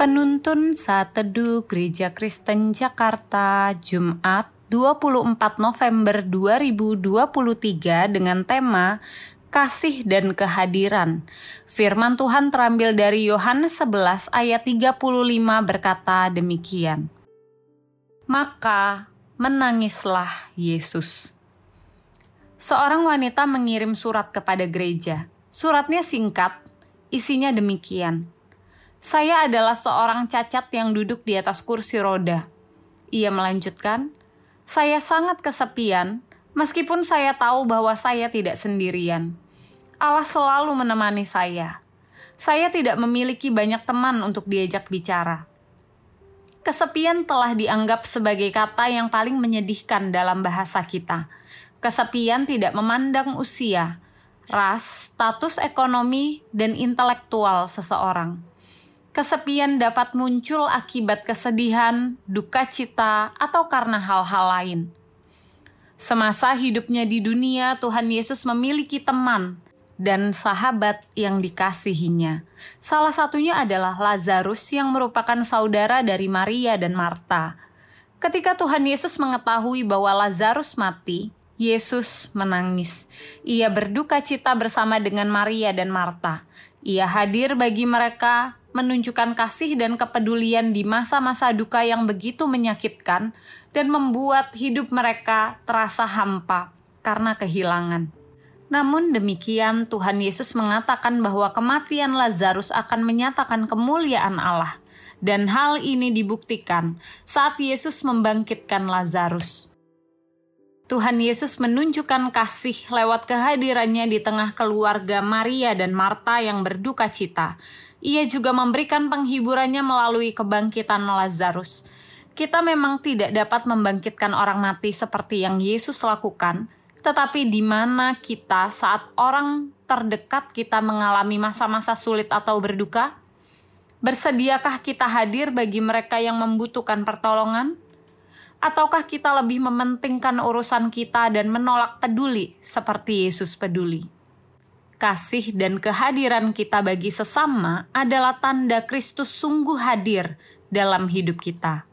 Penuntun Saat Teduh Gereja Kristen Jakarta Jumat 24 November 2023 dengan tema Kasih dan Kehadiran. Firman Tuhan terambil dari Yohanes 11 ayat 35 berkata demikian. Maka menangislah Yesus. Seorang wanita mengirim surat kepada gereja. Suratnya singkat, isinya demikian. Saya adalah seorang cacat yang duduk di atas kursi roda. Ia melanjutkan, "Saya sangat kesepian, meskipun saya tahu bahwa saya tidak sendirian. Allah selalu menemani saya. Saya tidak memiliki banyak teman untuk diajak bicara." Kesepian telah dianggap sebagai kata yang paling menyedihkan dalam bahasa kita. Kesepian tidak memandang usia, ras, status ekonomi, dan intelektual seseorang Kesepian dapat muncul akibat kesedihan, duka cita, atau karena hal-hal lain. Semasa hidupnya di dunia, Tuhan Yesus memiliki teman dan sahabat yang dikasihinya. Salah satunya adalah Lazarus yang merupakan saudara dari Maria dan Marta. Ketika Tuhan Yesus mengetahui bahwa Lazarus mati, Yesus menangis. Ia berduka cita bersama dengan Maria dan Marta. Ia hadir bagi mereka menunjukkan kasih dan kepedulian di masa-masa duka yang begitu menyakitkan dan membuat hidup mereka terasa hampa karena kehilangan. Namun demikian, Tuhan Yesus mengatakan bahwa kematian Lazarus akan menyatakan kemuliaan Allah, dan hal ini dibuktikan saat Yesus membangkitkan Lazarus. Tuhan Yesus menunjukkan kasih lewat kehadirannya di tengah keluarga Maria dan Marta yang berduka cita, ia juga memberikan penghiburannya melalui kebangkitan Lazarus. Kita memang tidak dapat membangkitkan orang mati seperti yang Yesus lakukan, tetapi di mana kita saat orang terdekat kita mengalami masa-masa sulit atau berduka? Bersediakah kita hadir bagi mereka yang membutuhkan pertolongan? Ataukah kita lebih mementingkan urusan kita dan menolak peduli seperti Yesus peduli? kasih dan kehadiran kita bagi sesama adalah tanda Kristus sungguh hadir dalam hidup kita.